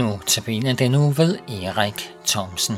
Nu tabiner den nu ved Erik Thomsen.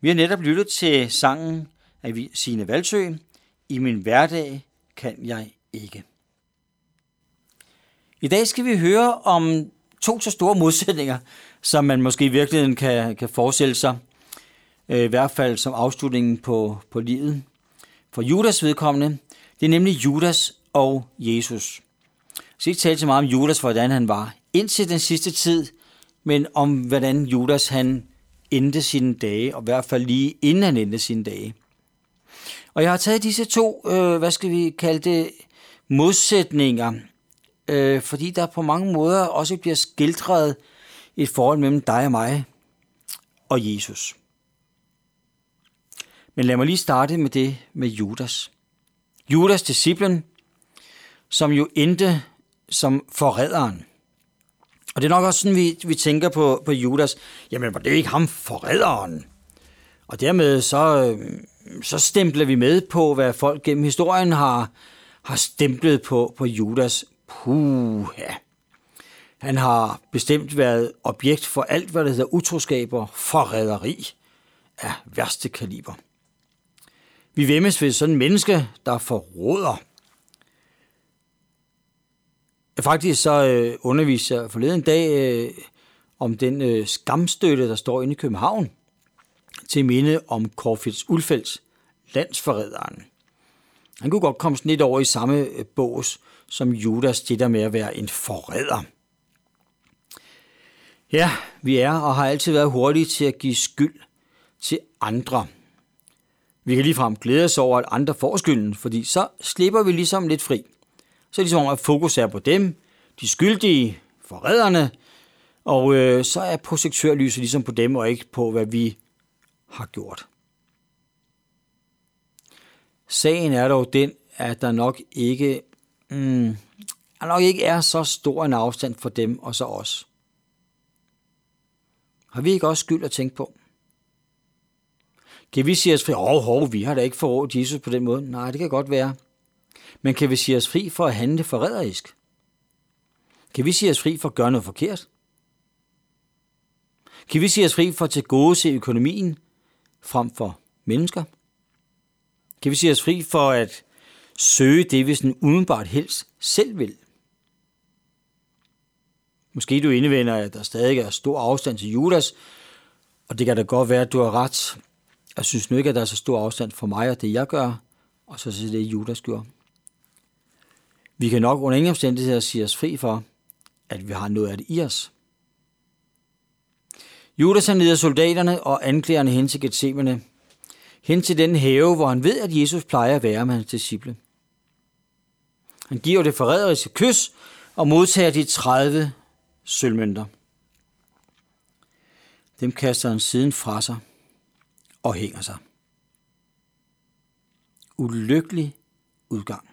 Vi har netop lyttet til sangen af Signe Valsø. I min hverdag kan jeg ikke. I dag skal vi høre om to så store modsætninger, som man måske i virkeligheden kan, kan forestille sig. Øh, I hvert fald som afslutningen på, på livet. For Judas vedkommende, det er nemlig Judas og Jesus. Så ikke tale så meget om Judas, hvordan han var indtil den sidste tid, men om hvordan Judas han endte sine dage, og i hvert fald lige inden han endte sine dage. Og jeg har taget disse to, øh, hvad skal vi kalde det, modsætninger, øh, fordi der på mange måder også bliver skildret et forhold mellem dig og mig og Jesus. Men lad mig lige starte med det med Judas. Judas disciplen, som jo endte som forræderen. Og det er nok også sådan, vi, vi tænker på, på Judas. Jamen, var det ikke ham forræderen? Og dermed så, øh, så stempler vi med på, hvad folk gennem historien har, har stemplet på, på Judas. Puh, ja. Han har bestemt været objekt for alt, hvad der hedder utroskaber, forræderi af værste kaliber. Vi vemmes ved sådan en menneske, der forråder. Faktisk så øh, underviser jeg forleden dag øh, om den øh, skamstøtte, der står inde i København, til minde om Corfitz Ulfelds, landsforræderen. Han kunne godt komme sådan lidt over i samme øh, bås som Judas, det der med at være en forræder. Ja, vi er og har altid været hurtige til at give skyld til andre. Vi kan ligefrem glæde os over, at andre får skylden, fordi så slipper vi ligesom lidt fri. Så er det ligesom om, at fokus er på dem, de skyldige, forræderne, og øh, så er projektørlyset ligesom på dem, og ikke på, hvad vi har gjort. Sagen er dog den, at der nok ikke, mm, der nok ikke er så stor en afstand for dem og så os. Har vi ikke også skyld at tænke på? Kan vi sige os fri? Åh, oh, hov, vi har da ikke forrådt Jesus på den måde. Nej, det kan godt være. Men kan vi sige os fri for at handle forræderisk? Kan vi sige os fri for at gøre noget forkert? Kan vi sige os fri for at gode se økonomien frem for mennesker? Kan vi sige os fri for at søge det, vi sådan udenbart helst selv vil? Måske du indvender, at der stadig er stor afstand til Judas, og det kan da godt være, at du har ret. Jeg synes nu ikke, at der er så stor afstand for mig og det, jeg gør, og så til det, Judas gjorde. Vi kan nok under ingen omstændigheder sige os fri for, at vi har noget af det i os. Judas han leder soldaterne og anklagerne hen til Gethsemane, hen til den have, hvor han ved, at Jesus plejer at være med hans disciple. Han giver det forræderiske kys og modtager de 30 sølvmønter. Dem kaster han siden fra sig og hænger sig. Ulykkelig udgang.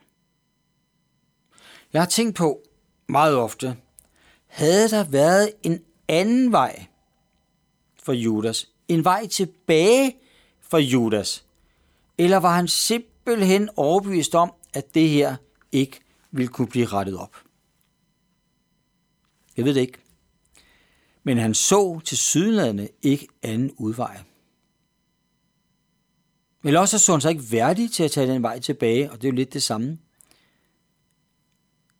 Jeg har tænkt på meget ofte, havde der været en anden vej for Judas, en vej tilbage for Judas, eller var han simpelthen overbevist om, at det her ikke ville kunne blive rettet op? Jeg ved det ikke. Men han så til sydlandene ikke anden udvej. Eller også så han sig ikke værdig til at tage den vej tilbage, og det er jo lidt det samme.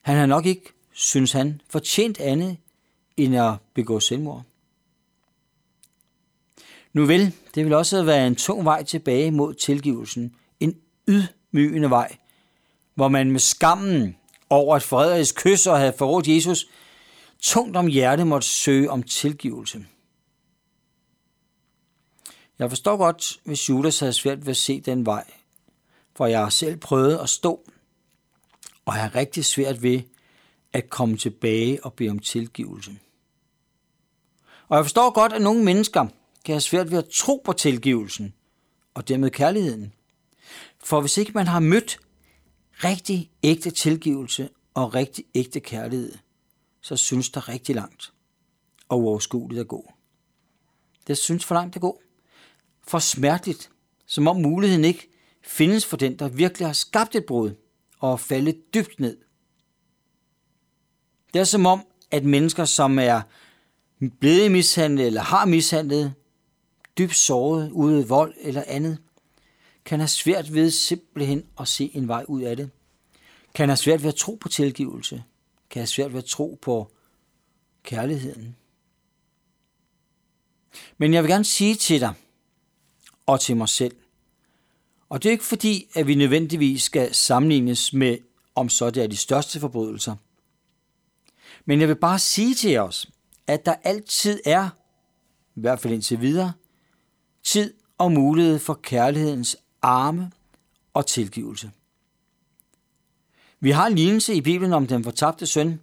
Han har nok ikke, synes han, fortjent andet end at begå selvmord. Nu vel, det vil også være en tung vej tilbage mod tilgivelsen. En ydmygende vej, hvor man med skammen over et forræderisk kys og havde forrådt Jesus, tungt om hjertet måtte søge om tilgivelse. Jeg forstår godt, hvis Judas havde svært ved at se den vej, for jeg har selv prøvet at stå, og har rigtig svært ved at komme tilbage og bede om tilgivelse. Og jeg forstår godt, at nogle mennesker kan have svært ved at tro på tilgivelsen, og dermed kærligheden. For hvis ikke man har mødt rigtig ægte tilgivelse og rigtig ægte kærlighed, så synes der rigtig langt og uoverskueligt at gå. Det synes for langt at gå. For smerteligt, som om muligheden ikke findes for den, der virkelig har skabt et brud og falde dybt ned. Det er som om, at mennesker, som er blevet mishandlet eller har mishandlet, dybt såret ude vold eller andet, kan have svært ved simpelthen at se en vej ud af det. Kan have svært ved at tro på tilgivelse. Kan have svært ved at tro på kærligheden. Men jeg vil gerne sige til dig og til mig selv, og det er ikke fordi, at vi nødvendigvis skal sammenlignes med, om så det er de største forbrydelser. Men jeg vil bare sige til os, at der altid er, i hvert fald indtil videre, tid og mulighed for kærlighedens arme og tilgivelse. Vi har en lignelse i Bibelen om den fortabte søn,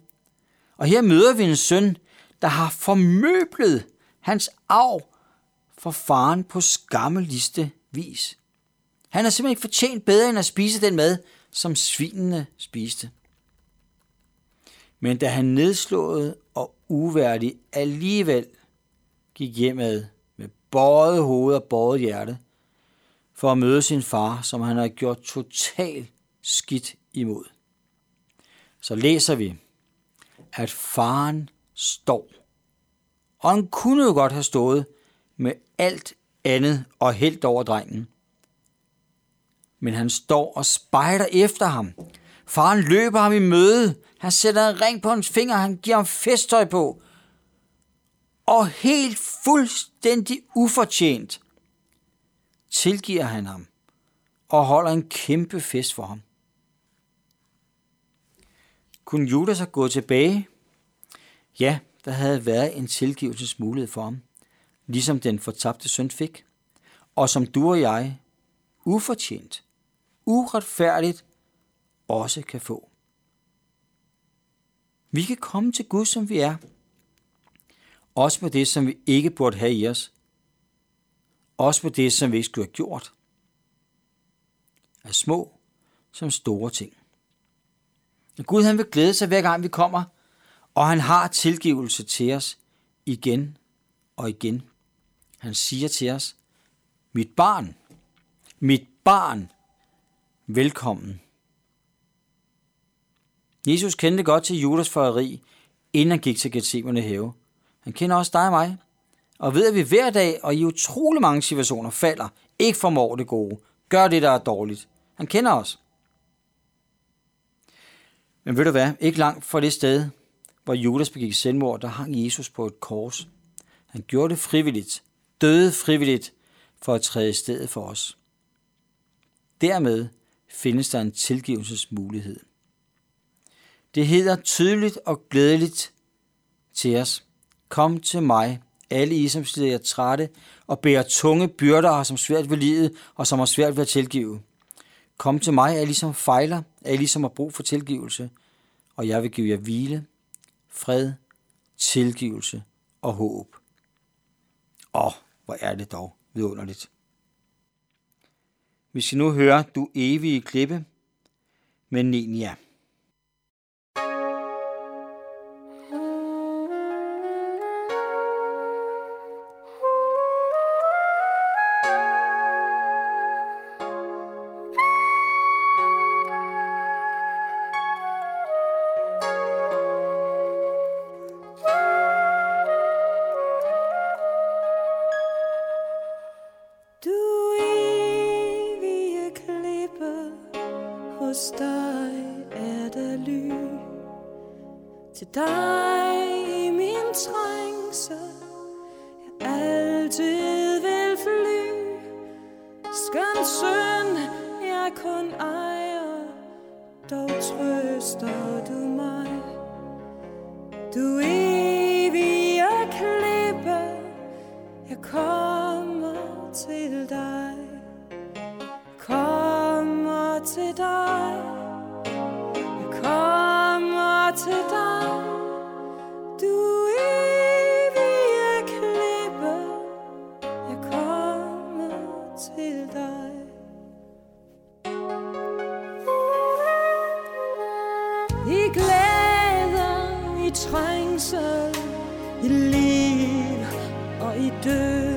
og her møder vi en søn, der har formøblet hans arv for faren på skammeliste vis. Han har simpelthen ikke fortjent bedre end at spise den mad, som svinene spiste. Men da han nedslået og uværdig alligevel gik hjemad med bøjet hoved og bøjet hjerte, for at møde sin far, som han havde gjort totalt skidt imod. Så læser vi, at faren står. Og han kunne jo godt have stået med alt andet og helt over drengen. Men han står og spejder efter ham. Faren løber ham i møde. Han sætter en ring på hans finger, han giver ham festtøj på. Og helt fuldstændig ufortjent tilgiver han ham og holder en kæmpe fest for ham. Kunne Judas have gået tilbage? Ja, der havde været en tilgivelsesmulighed for ham, ligesom den fortabte søn fik, og som du og jeg, ufortjent, uretfærdigt, også kan få. Vi kan komme til Gud, som vi er, også på det, som vi ikke burde have i os, også på det, som vi ikke skulle have gjort, af små som store ting. Gud han vil glæde sig hver gang vi kommer, og han har tilgivelse til os igen og igen. Han siger til os, mit barn, mit barn, velkommen. Jesus kendte godt til Judas forræderi, inden han gik til Gethsemane have. Han kender også dig og mig, og ved, at vi hver dag og i utrolig mange situationer falder, ikke formår det gode, gør det, der er dårligt. Han kender os. Men ved du hvad? Ikke langt fra det sted, hvor Judas begik selvmord, der hang Jesus på et kors. Han gjorde det frivilligt, døde frivilligt for at træde i stedet for os. Dermed findes der en tilgivelsesmulighed. Det hedder tydeligt og glædeligt til os. Kom til mig, alle I, som sidder jer trætte og bærer tunge byrder og som svært ved livet og som har svært ved at tilgive. Kom til mig, alle I, som fejler, alle I, som har brug for tilgivelse, og jeg vil give jer hvile, fred, tilgivelse og håb. Åh, hvor er det dog vidunderligt. Vi skal nu høre Du evige klippe med Nenia. Dig i min trængsel. Jeg altid vil fly. Skøn søn jeg kun ejer. Dog trøster du mig. Du evige klippe Jeg kommer til dig. Kommer til dig. I glæder, i trængsel, i liv og i død.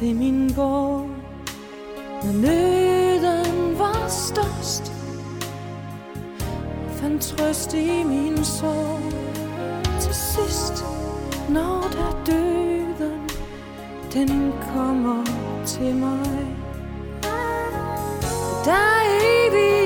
Til min borg, når nøden var størst. Fandt trøst i min sorg. Til sidst, når der døden den kommer til mig. Der er evigt